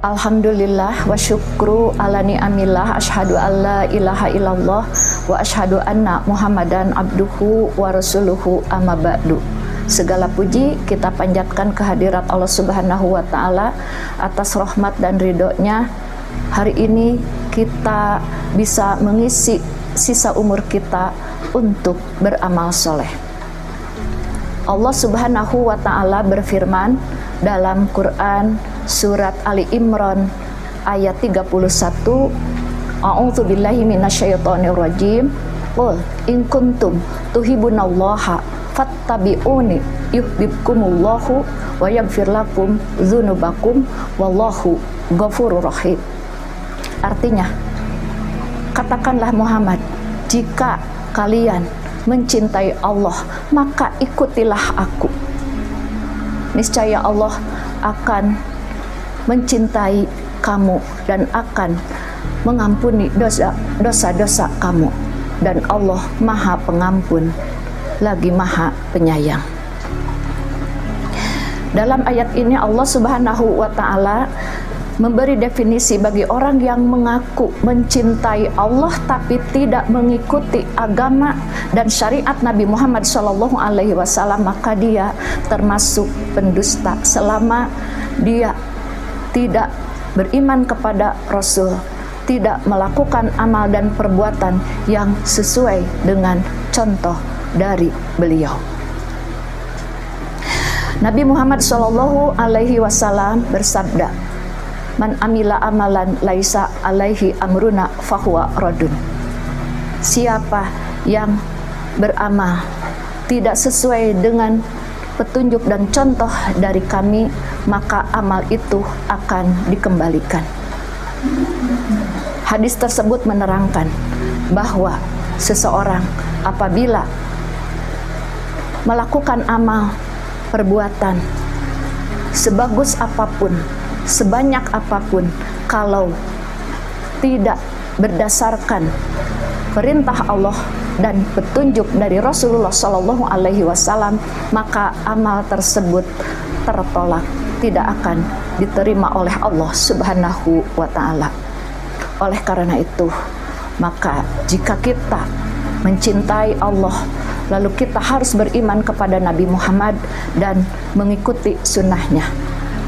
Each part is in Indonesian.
Alhamdulillah wa syukru ala ni'amillah ashadu an la ilaha illallah wa ashadu anna muhammadan abduhu wa rasuluhu amma ba'du Segala puji kita panjatkan kehadirat Allah subhanahu wa ta'ala atas rahmat dan ridhonya. Hari ini kita bisa mengisi sisa umur kita untuk beramal soleh. Allah subhanahu wa ta'ala berfirman dalam Quran surat Ali Imran ayat 31 A'udzu billahi minasyaitonir rajim Qul in kuntum tuhibbunallaha fattabi'uni yuhibbukumullahu wa yaghfir wallahu ghafurur rahim. Artinya katakanlah Muhammad jika kalian mencintai Allah maka ikutilah aku. Niscaya Allah akan mencintai kamu dan akan mengampuni dosa-dosa kamu. Dan Allah Maha Pengampun lagi Maha Penyayang. Dalam ayat ini Allah Subhanahu wa taala memberi definisi bagi orang yang mengaku mencintai Allah tapi tidak mengikuti agama dan syariat Nabi Muhammad Shallallahu Alaihi Wasallam maka dia termasuk pendusta selama dia tidak beriman kepada Rasul tidak melakukan amal dan perbuatan yang sesuai dengan contoh dari beliau. Nabi Muhammad Shallallahu Alaihi Wasallam bersabda, Man amila amalan laisa alaihi amruna fahuwa rodun. Siapa yang beramal tidak sesuai dengan petunjuk dan contoh dari kami, maka amal itu akan dikembalikan. Hadis tersebut menerangkan bahwa seseorang apabila melakukan amal perbuatan sebagus apa pun sebanyak apa pun kalau tidak berdasarkan perintah Allah dan petunjuk dari Rasulullah Shallallahu Alaihi Wasallam maka amal tersebut tertolak tidak akan diterima oleh Allah Subhanahu wa taala. Oleh karena itu, maka jika kita mencintai Allah, lalu kita harus beriman kepada Nabi Muhammad dan mengikuti sunnahnya.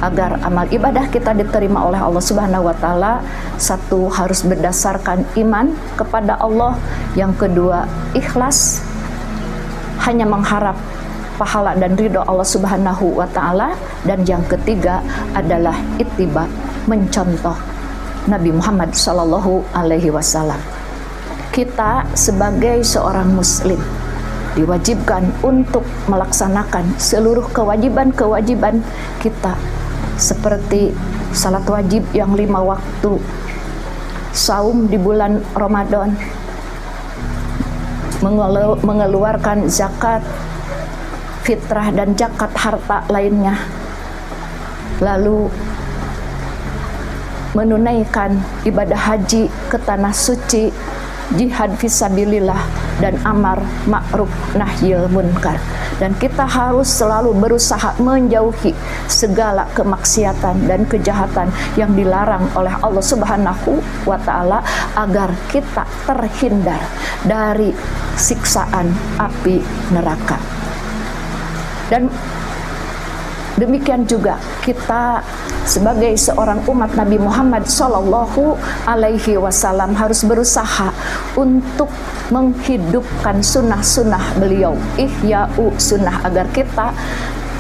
Agar amal ibadah kita diterima oleh Allah Subhanahu wa taala satu harus berdasarkan iman kepada Allah. Yang kedua ikhlas. Hanya mengharap pahala dan ridho Allah Subhanahu wa taala. Dan yang ketiga adalah ittiba mencontoh Nabi Muhammad sallallahu alaihi wasallam. Kita sebagai seorang muslim diwajibkan untuk melaksanakan seluruh kewajiban-kewajiban kita seperti salat wajib yang lima waktu, saum di bulan Ramadan, mengelu mengeluarkan zakat, fitrah dan zakat harta lainnya, lalu menunaikan ibadah haji ke tanah suci, jihad visabilillah dan amar ma'ruf nahyil munkar dan kita harus selalu berusaha menjauhi segala kemaksiatan dan kejahatan yang dilarang oleh Allah Subhanahu wa taala agar kita terhindar dari siksaan api neraka. Dan Demikian juga kita sebagai seorang umat Nabi Muhammad Shallallahu Alaihi Wasallam harus berusaha untuk menghidupkan sunnah-sunnah beliau, ihya'u sunnah agar kita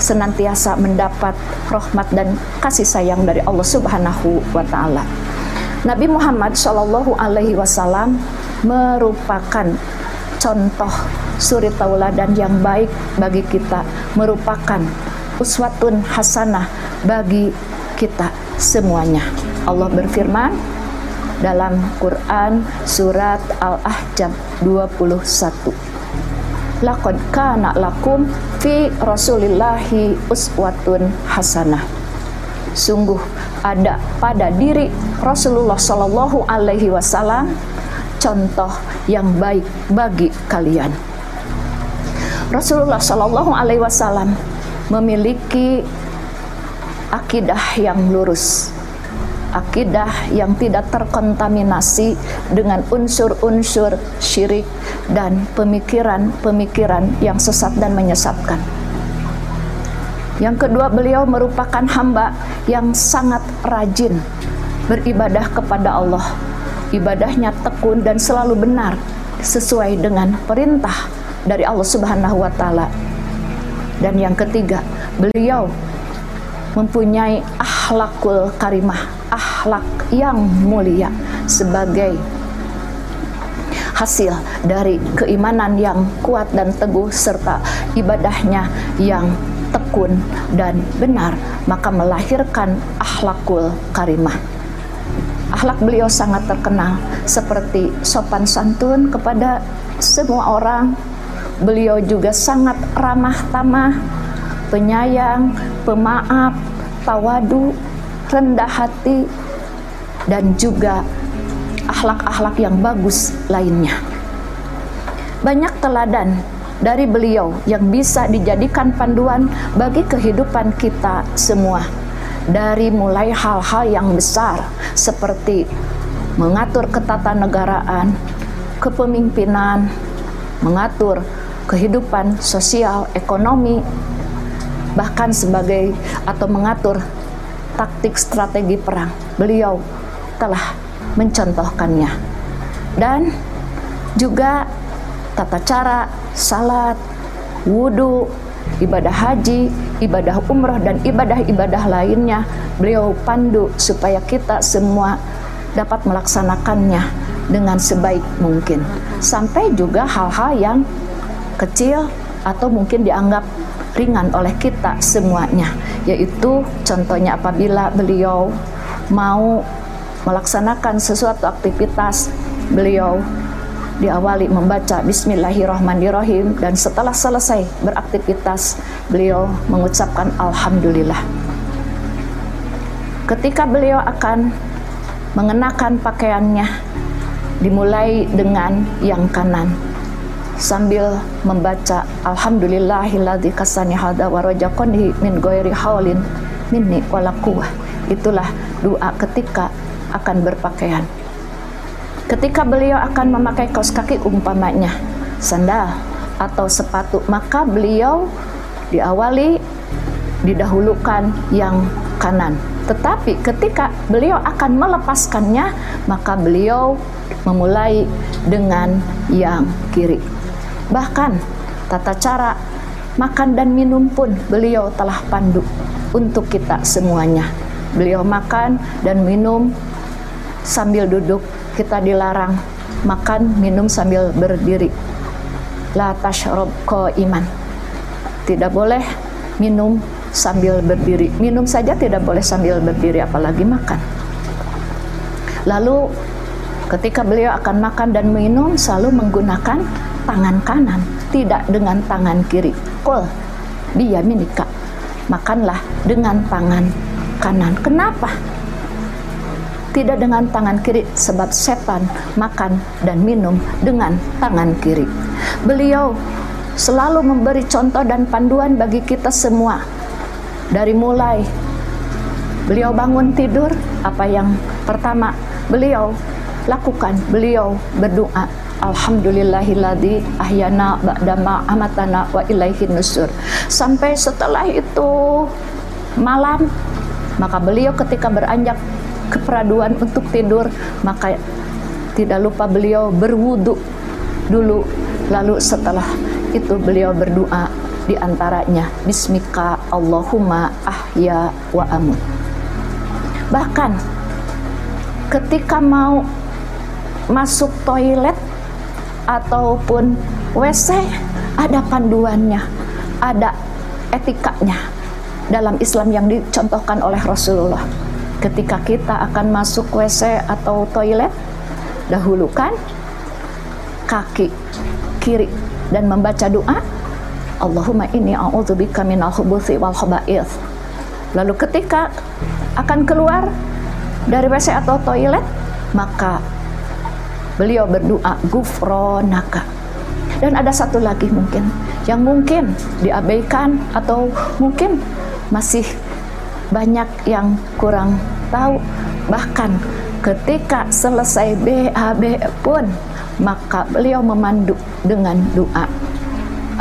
senantiasa mendapat rahmat dan kasih sayang dari Allah Subhanahu wa taala. Nabi Muhammad Shallallahu alaihi wasallam merupakan contoh suri tauladan yang baik bagi kita, merupakan uswatun hasanah bagi kita semuanya. Allah berfirman dalam Quran surat Al-Ahzab 21. Laqad kana lakum fi Rasulillahi uswatun hasanah. sungguh ada pada diri Rasulullah Shallallahu Alaihi Wasallam contoh yang baik bagi kalian. Rasulullah Shallallahu Alaihi Wasallam memiliki akidah yang lurus, akidah yang tidak terkontaminasi dengan unsur-unsur syirik dan pemikiran-pemikiran yang sesat dan menyesatkan. Yang kedua, beliau merupakan hamba yang sangat rajin beribadah kepada Allah. Ibadahnya tekun dan selalu benar sesuai dengan perintah dari Allah Subhanahu wa taala. Dan yang ketiga, beliau mempunyai akhlakul karimah, akhlak yang mulia sebagai hasil dari keimanan yang kuat dan teguh serta ibadahnya yang tekun dan benar. Maka melahirkan akhlakul karimah. Akhlak beliau sangat terkenal seperti sopan santun kepada semua orang beliau juga sangat ramah tamah penyayang pemaaf tawadu rendah hati dan juga akhlak-akhlak yang bagus lainnya. Banyak teladan dari beliau yang bisa dijadikan panduan bagi kehidupan kita semua. Dari mulai hal-hal yang besar seperti mengatur ketatanegaraan, kepemimpinan, mengatur kehidupan sosial, ekonomi, bahkan sebagai atau mengatur taktik strategi perang. Beliau telah mencontohkannya. Dan juga tata cara salat, wudhu, ibadah haji, ibadah umrah dan ibadah-ibadah lainnya beliau pandu supaya kita semua dapat melaksanakannya dengan sebaik mungkin sampai juga hal-hal yang kecil atau mungkin dianggap ringan oleh kita semuanya. Yaitu contohnya apabila beliau mau melaksanakan sesuatu aktivitas beliau diawali membaca Bismillahirrahmanirrahim dan setelah selesai beraktivitas beliau mengucapkan Alhamdulillah. Ketika beliau akan mengenakan pakaiannya dimulai dengan yang kanan sambil membaca Alhamdulillahilladzi kasani hada wa min ghairi haulin minni wala itulah doa ketika akan berpakaian. Ketika beliau akan memakai kaos kaki umpamanya sandal atau sepatu, maka beliau diawali didahulukan yang kanan. Tetapi ketika beliau akan melepaskannya, maka beliau memulai dengan yang kiri. Bahkan tata cara makan dan minum pun beliau telah pandu untuk kita semuanya. Beliau makan dan minum sambil duduk kita dilarang makan minum sambil berdiri. La tashrab iman tidak boleh minum sambil berdiri. Minum saja tidak boleh sambil berdiri apalagi makan. Lalu ketika beliau akan makan dan minum selalu menggunakan tangan kanan tidak dengan tangan kiri kul biyaminika makanlah dengan tangan kanan kenapa tidak dengan tangan kiri sebab setan makan dan minum dengan tangan kiri. Beliau selalu memberi contoh dan panduan bagi kita semua. Dari mulai beliau bangun tidur, apa yang pertama beliau lakukan? Beliau berdoa, Alhamdulillahilladzi ahyana ba'dama amatana wa ilaihin nusur. Sampai setelah itu malam maka beliau ketika beranjak keperaduan untuk tidur maka tidak lupa beliau berwudu dulu lalu setelah itu beliau berdoa di antaranya bismika Allahumma ahya wa amut bahkan ketika mau masuk toilet ataupun WC ada panduannya ada etikanya dalam Islam yang dicontohkan oleh Rasulullah. Ketika kita akan masuk WC atau toilet, dahulukan kaki kiri dan membaca doa Allahumma inni a'udzubika minal khubuthi wal khaba'ith. Lalu ketika akan keluar dari WC atau toilet, maka beliau berdoa gufronaka. Dan ada satu lagi mungkin yang mungkin diabaikan atau mungkin masih banyak yang kurang tahu. Bahkan ketika selesai BAB pun maka beliau memandu dengan doa.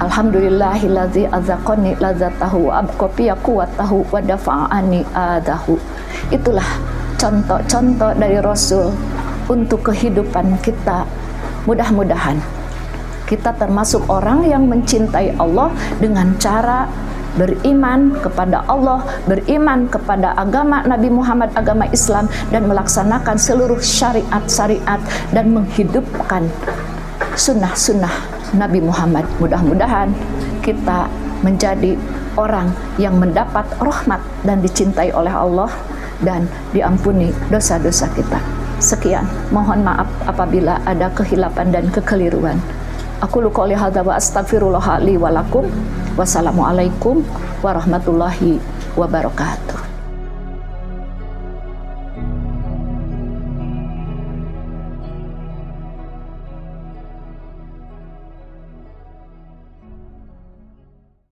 Alhamdulillahillazi azaqani lazatahu abqafiya quwatahu wa dafa'ani adahu. Itulah contoh-contoh dari Rasul untuk kehidupan kita mudah-mudahan kita termasuk orang yang mencintai Allah dengan cara beriman kepada Allah, beriman kepada agama Nabi Muhammad, agama Islam, dan melaksanakan seluruh syariat-syariat dan menghidupkan sunnah-sunnah Nabi Muhammad. Mudah-mudahan kita menjadi orang yang mendapat rahmat dan dicintai oleh Allah dan diampuni dosa-dosa kita. Sekian, mohon maaf apabila ada kehilapan dan kekeliruan. Aku luka astaghfirullah li wa lakum. Wassalamualaikum warahmatullahi wabarakatuh.